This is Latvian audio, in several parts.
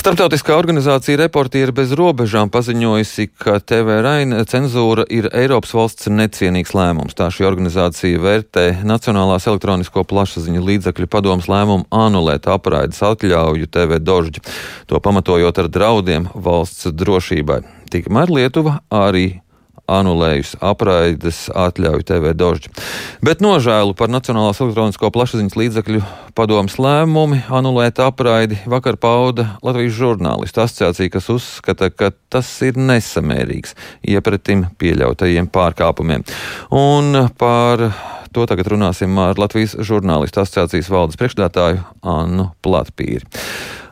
Starptautiskā organizācija Reportieri bez robežām paziņojusi, ka TV Raina cenzūra ir Eiropas valsts necienīgs lēmums. Tā šī organizācija vērtē Nacionālās elektronisko plašsaziņu līdzakļu padomas lēmumu anulēt apraides atļauju TV Dožģi, to pamatojot ar draudiem valsts drošībai. Tikmēr Lietuva arī anulējusi apraides atļauju TV Dožģi. Bet nožēlu par Nacionālās elektronisko plašsaziņas līdzakļu padomas lēmumi anulēt apraidi vakar pauda Latvijas žurnālistu asociācija, kas uzskata, ka tas ir nesamērīgs iepratim pieļautajiem pārkāpumiem. Un par to tagad runāsim ar Latvijas žurnālistu asociācijas valdes priekšstādātāju Annu Platpīri.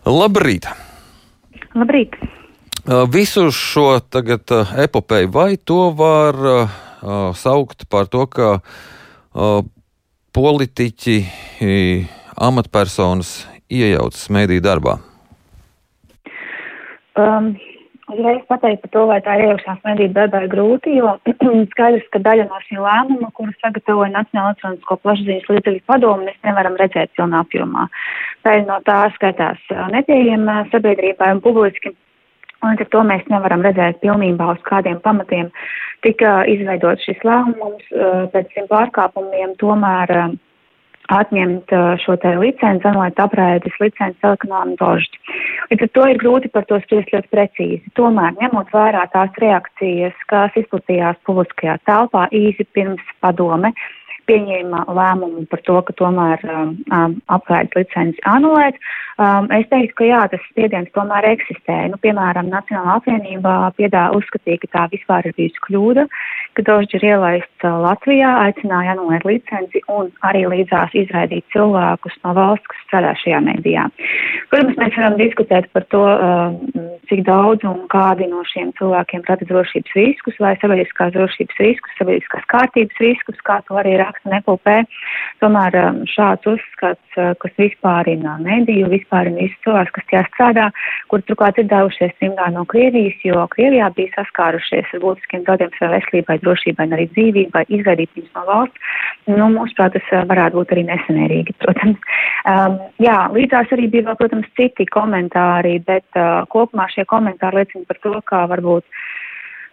Labrīt! Labrīt! Visu šo tagad epopeju, vai to var uh, saukt par to, ka uh, politiķi, amatpersonas iejaucas mēdī darbā? Um, Uzreiz pateikt par to, vai tā iejaukšanās mediju darbā ir grūti, jo skaidrs, ka daļa no šī lēmuma, kuru sagatavoja Nacionāla elektronisko plašsaziņas līdzekļu padomu, mēs nevaram redzēt pilnā apjomā. Daļa no tā skaitās nepieejama sabiedrībai un publiski Un ar to mēs nevaram redzēt pilnībā, uz kādiem pamatiem tika izveidot šis lēmums pēc šiem pārkāpumiem, tomēr atņemt šo te licenci, anulēt apraides licenci telekanālam dožģi. Līdz ar to ir grūti par to spriest ļoti precīzi. Tomēr, ņemot vērā tās reakcijas, kas izplatījās publiskajā telpā īsi pirms padome, pieņēma lēmumu par to, ka tomēr um, um, apgādes licenci anulēt. Um, es teiktu, ka jā, tas spiediens tomēr eksistē. Nu, piemēram, Nacionālā apvienībā piedā uzskatīja, ka tā vispār ir bijusi kļūda, Dožģi ir ielaists Latvijā, aicināja anulēt licenci un arī līdzās izraidīt cilvēkus no valsts, kas strādā šajā medijā. Protams, mēs varam diskutēt par to, cik daudz un kādi no šiem cilvēkiem rada drošības riskus vai sabiedriskās drošības riskus, sabiedriskās kārtības riskus, kā to arī raksta nepulpē. Tomēr šāds uzskats, kas vispārina mediju, vispārina visus cilvēkus, kas tajā strādā, kur turklāt ir devušies trimdā no Krievijas, jo Krievijā bija saskārušies ar būtiskiem draudiem savai veselībai, drošībai un arī dzīvībai, izvairīt viņus no valsts. Nu, mūsuprāt, tas varētu būt arī nesenērīgi, protams. Um, jā, līdzās arī bija vēl, protams, citi komentāri, bet uh, kopumā šie komentāri liecina par to, kā varbūt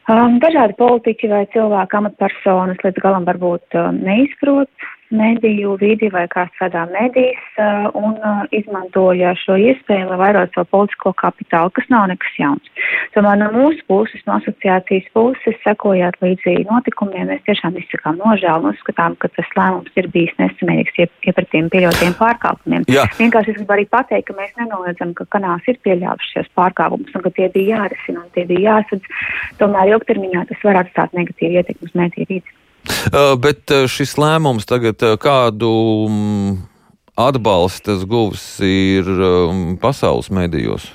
Um, dažādi politiķi vai cilvēki amatpersonas līdz galam varbūt uh, neizprot mediju vidi vai kā strādā medijas uh, un uh, izmantoja šo iespēju, lai vairot savu politisko kapitālu, kas nav nekas jauns. Tomēr no mūsu puses, no asociācijas puses, sekojot līdzi notikumiem, mēs tiešām izsakām nožēlu un uzskatām, ka tas lēmums ir bijis nesamērīgs iepratiem pieļautiem pārkāpumiem. Jā. Vienkārši es gribu arī pateikt, ka mēs nenoliedzam, ka kanāls ir pieļāvis šos pārkāpumus un ka tie bija jārisina un tie bija jāsadz. Tomēr ilgtermiņā tas var atstāt negatīvu ietekmi uz mēdīju vidi. Uh, bet uh, šis lēmums tagad uh, kādu mm, atbalstu tas guvis ir um, pasaules medijos?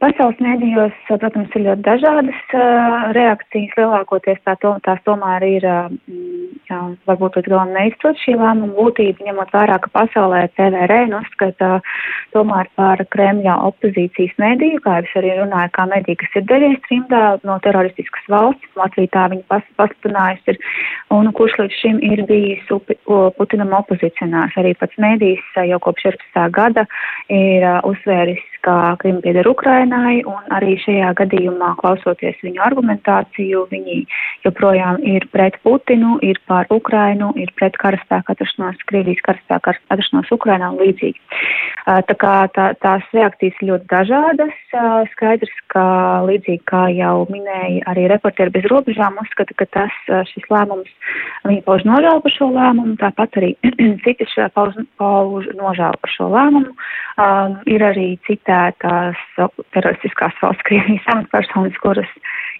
Pasaules mēdījos, protams, ir ļoti dažādas uh, reakcijas. Lielākoties tā, to, tās tomēr ir, uh, jā, varbūt līdz galam neizprot šī lēmuma būtība, ņemot vērā, ka pasaulē TVR uzskata tomēr par Kremļa opozīcijas mēdīju, kā es arī runāju, kā mēdīja, kas ir daļai trimdā no teroristiskas valsts. Latvija tā viņa pas, pastiprinājusi ir, un kurš līdz šim ir bijis upi, Putinam opozicionārs. Arī pats mēdījis jau kopš 14. gada ir uzsvēris, ka Krima pieder Ukraina Ukrainai, un arī šajā gadījumā, klausoties viņu argumentāciju, viņi joprojām ir pret Putinu, ir pār Ukrainu, ir pret karaspēku atrašanos, Krievijas karaspēku atrašanos Ukrainā un līdzīgi. Tā kā tā, tās reakcijas ir ļoti dažādas. Skaidrs, ka līdzīgi kā jau minēja arī reportieri bez robežām, uzskata, ka tas šis lēmums, viņi pauž nožēlu par šo lēmumu, tāpat arī citi pauž, pauž nožēlu par šo lēmumu. Um, ir arī citētās teroristiskās valsts Krievijas amatpersonas, kuras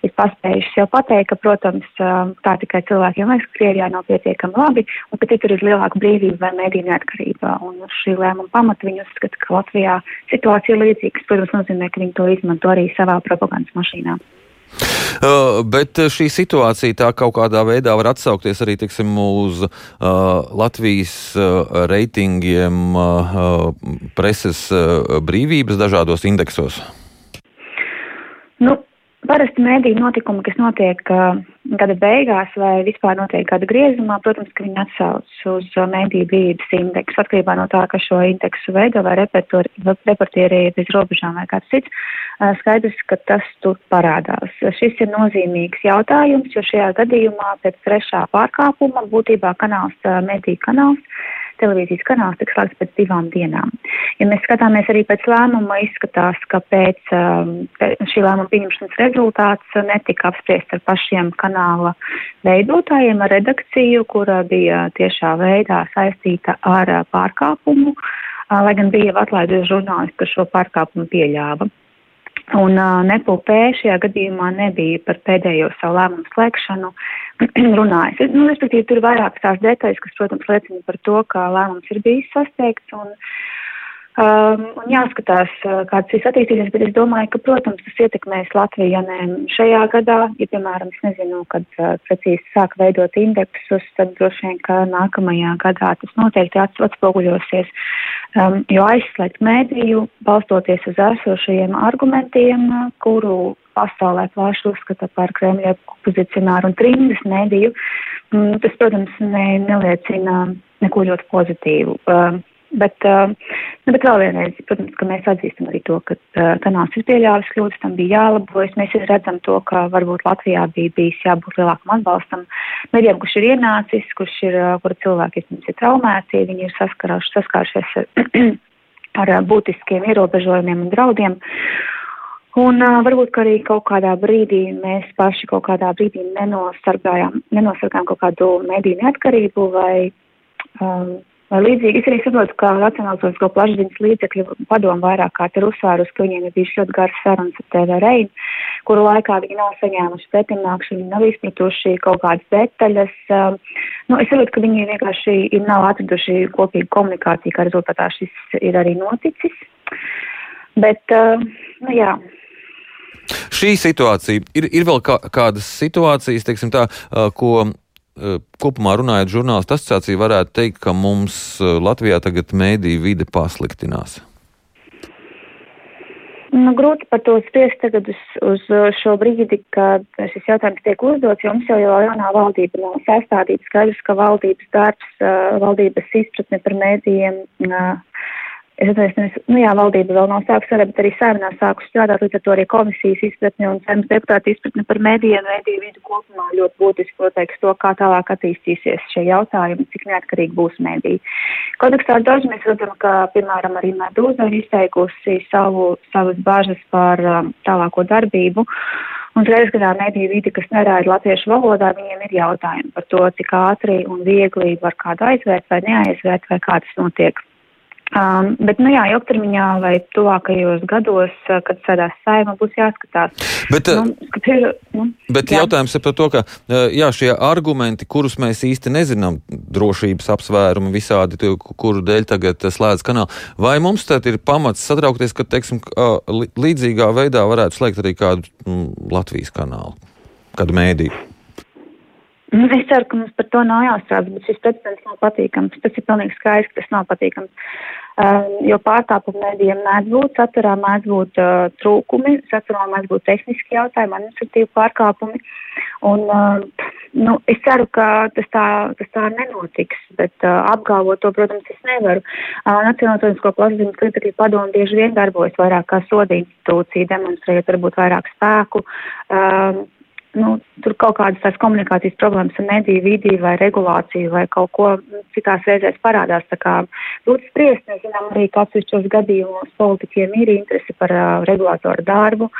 ir paspējušas jau pateikt, ka, protams, tā tikai cilvēkiem liekas, ka Krievijā nav pietiekami labi, un ka citur ir lielāka brīvība vai mēdī neatkarība. Un šī lēmuma pamata viņi uzskata, ka Latvijā situācija ir līdzīga, kas, protams, nozīmē, ka viņi to izmanto arī savā propagandas mašīnā. Uh, bet šī situācija tā kaut kādā veidā var atsaukties arī tiksim, uz uh, Latvijas uh, reitingiem uh, preses uh, brīvības dažādos indeksos. Nu, parasti mēdī notikumi, kas notiek gada beigās vai vispār notiek gada griezumā, protams, ka viņi atsauc uz uh, mēdī brīdis indeksu, atkarībā no tā, ka šo indeksu veido vai reportieri bez robežām vai kāds cits. Skaidrs, ka tas tur parādās. Šis ir nozīmīgs jautājums, jo šajā gadījumā pēc trešā pārkāpuma būtībā kanāls, uh, mēdī kanāls, televīzijas kanāls tiks slēgts pēc divām dienām. Ja mēs skatāmies arī pēc lēmuma, izskatās, ka pēc um, šī lēmuma pieņemšanas rezultāts netika apspriests ar pašiem kanāla veidotājiem, ar redakciju, kura bija tiešā veidā saistīta ar uh, pārkāpumu, uh, lai gan bija atlaiduši žurnālisti, kas šo pārkāpumu pieļāva. Un uh, Nepulpē šajā gadījumā nebija par pēdējo savu lēmumu slēgšanu runājis. Nu, respektīvi, tur ir vairākas tās detaļas, kas, protams, liecina par to, ka lēmums ir bijis sasteigts un Um, un jāskatās, uh, kāds šis attīstīsies, bet es domāju, ka, protams, tas ietekmēs Latviju, ja ne šajā gadā, ja, piemēram, es nezinu, kad uh, precīzi sāk veidot indeksus, tad droši vien, ka nākamajā gadā tas noteikti atspoguļosies, um, jo aizslēgt mēdīju, balstoties uz esošajiem argumentiem, uh, kuru pasaulē plaši uzskata par Kremļa opozicionāru un trimdas mēdīju, um, tas, protams, ne, neliecina neko ļoti pozitīvu. Um, Bet, uh, nu, bet vēl vienreiz, protams, ka mēs atzīstam arī to, ka kanāls ir pieļāvis kļūdas, tam bija jālabojas. Mēs redzam to, ka varbūt Latvijā bija bijis jābūt lielākam atbalstam medijiem, kurš ir ienācis, kurš ir, kura cilvēki ir traumēti, viņi ir saskārušies ar, ar būtiskiem ierobežojumiem un draudiem. Un uh, varbūt arī kaut kādā brīdī mēs paši kaut kādā brīdī nenosargājām, nenosargājām kaut kādu mediju neatkarību vai um, Līdzīgi es arī saprotu, ka Nacionālās plašsaziņas līdzekļu padomu vairāk kārt ir uzsvērus, ka viņiem ir bijušas ļoti garas sarunas ar TV Reinu, kuru laikā viņi nav saņēmuši pretimnākšanu, nav izpratuši kaut kādas detaļas. Um, nu, es saprotu, ka viņi vienkārši ir nav atraduši kopīgu komunikāciju, kā rezultātā šis ir arī noticis. Bet, uh, nu jā. Šī situācija ir, ir vēl kā, kādas situācijas, teiksim tā, uh, ko kopumā runājot, žurnālistu asociācija varētu teikt, ka mums eh, Latvijā tagad mēdīju vide pasliktinās. Nu, grūti par to spriest tagad uz, uz šo brīdi, kad šis jautājums tiek uzdots, jo mums jau jau jaunā valdība nav sastādīta. Skaidrs, ka valdības darbs, eh, valdības izpratne par mēdījiem Es atceros, nu jā, valdība vēl nav sākusi strādāt, bet arī sēmnā sākusi strādāt, līdz ar to arī komisijas izpratne un sēmas deputāta izpratne par mediju un mediju vidu kopumā ļoti būtiski pateiks to, kā tālāk attīstīsies šie jautājumi, cik neatkarīgi būs mediji. Ar daži mēs redzam, ka, piemēram, arī Medūza ir izteikusi savu, savas bažas par um, tālāko darbību. Un ka tā mediju vide, kas nerāda latviešu valodā, viņiem ir jautājumi par to, cik ātri un viegli var kādu aizvērt vai neaizvērt, vai kā tas notiek. Um, bet, nu jā, ilgtermiņā vai tuvākajos gados, uh, kad sēdās saima, būs jāskatās. Bet, uh, nu, skatīr, nu, bet jā. jautājums ir par to, ka uh, jā, šie argumenti, kurus mēs īsti nezinām, drošības apsvērumi visādi, kuru dēļ tagad slēdz kanālu, vai mums tad ir pamats satraukties, ka, teiksim, līdzīgā veidā varētu slēgt arī kādu mm, Latvijas kanālu, kādu mēdīju? Nu, es ceru, ka mums par to nav jāstrādā, bet šis precedents nav patīkams. Tas ir pilnīgi skaidrs, ka tas nav patīkams. Uh, jo pārkāpumu mēdījiem mēdz būt, saturā mēdz būt uh, trūkumi, saturā mēdz būt tehniski jautājumi, administratīvi pārkāpumi. Un, uh, nu, es ceru, ka tas tā, tas tā nenotiks, bet uh, apgalvot to, protams, es nevaru. Uh, Nacionālās plašsaziņas līdzekļu padomu bieži vien darbojas vairāk kā soda institūcija, demonstrējot varbūt vairāk spēku. Uh, nu, tur kaut kādas tās komunikācijas problēmas ar mediju vidī vai regulāciju vai kaut ko citās reizēs parādās. Tā kā būtu spriest, mēs zinām arī, ka atsevišķos gadījumos politiķiem ir interese par uh, regulātoru darbu.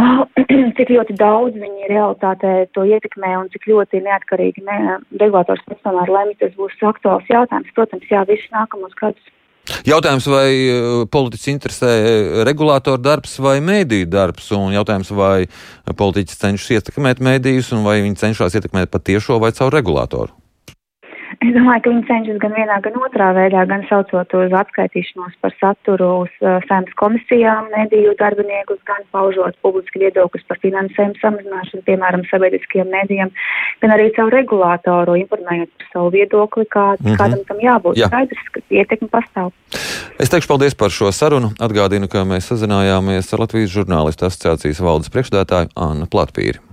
Oh, cik ļoti daudz viņi realitātē to ietekmē un cik ļoti neatkarīgi ne, regulators pēc tomēr lemj, tas būs aktuāls jautājums. Protams, jā, visus nākamos gadus Jautājums, vai eh, politiķis interesē regulātora darbs vai mēdīju darbs, un jautājums, vai politiķis cenšas ietekmēt mēdījus, un vai viņi cenšas ietekmēt patiešo vai caur regulātoru? Es domāju, ka viņi cenšas gan vienā, gan otrā veidā, gan saucot uz atskaitīšanos par saturu uz uh, saimnes komisijām, mediju darbiniekus, gan paužot publiski viedokļus par finansējumu samazināšanu, piemēram, sabiedriskajiem medijiem, gan arī savu regulātoru informējot par savu viedokli, kā, mm -hmm. kādam tam jābūt. Jā. Skaidrs, ka ietekme pastāv. Es teikšu paldies par šo sarunu. Atgādinu, ka mēs sazinājāmies ar Latvijas žurnālistu asociācijas valdes priekšstādātāju Annu Platpīri.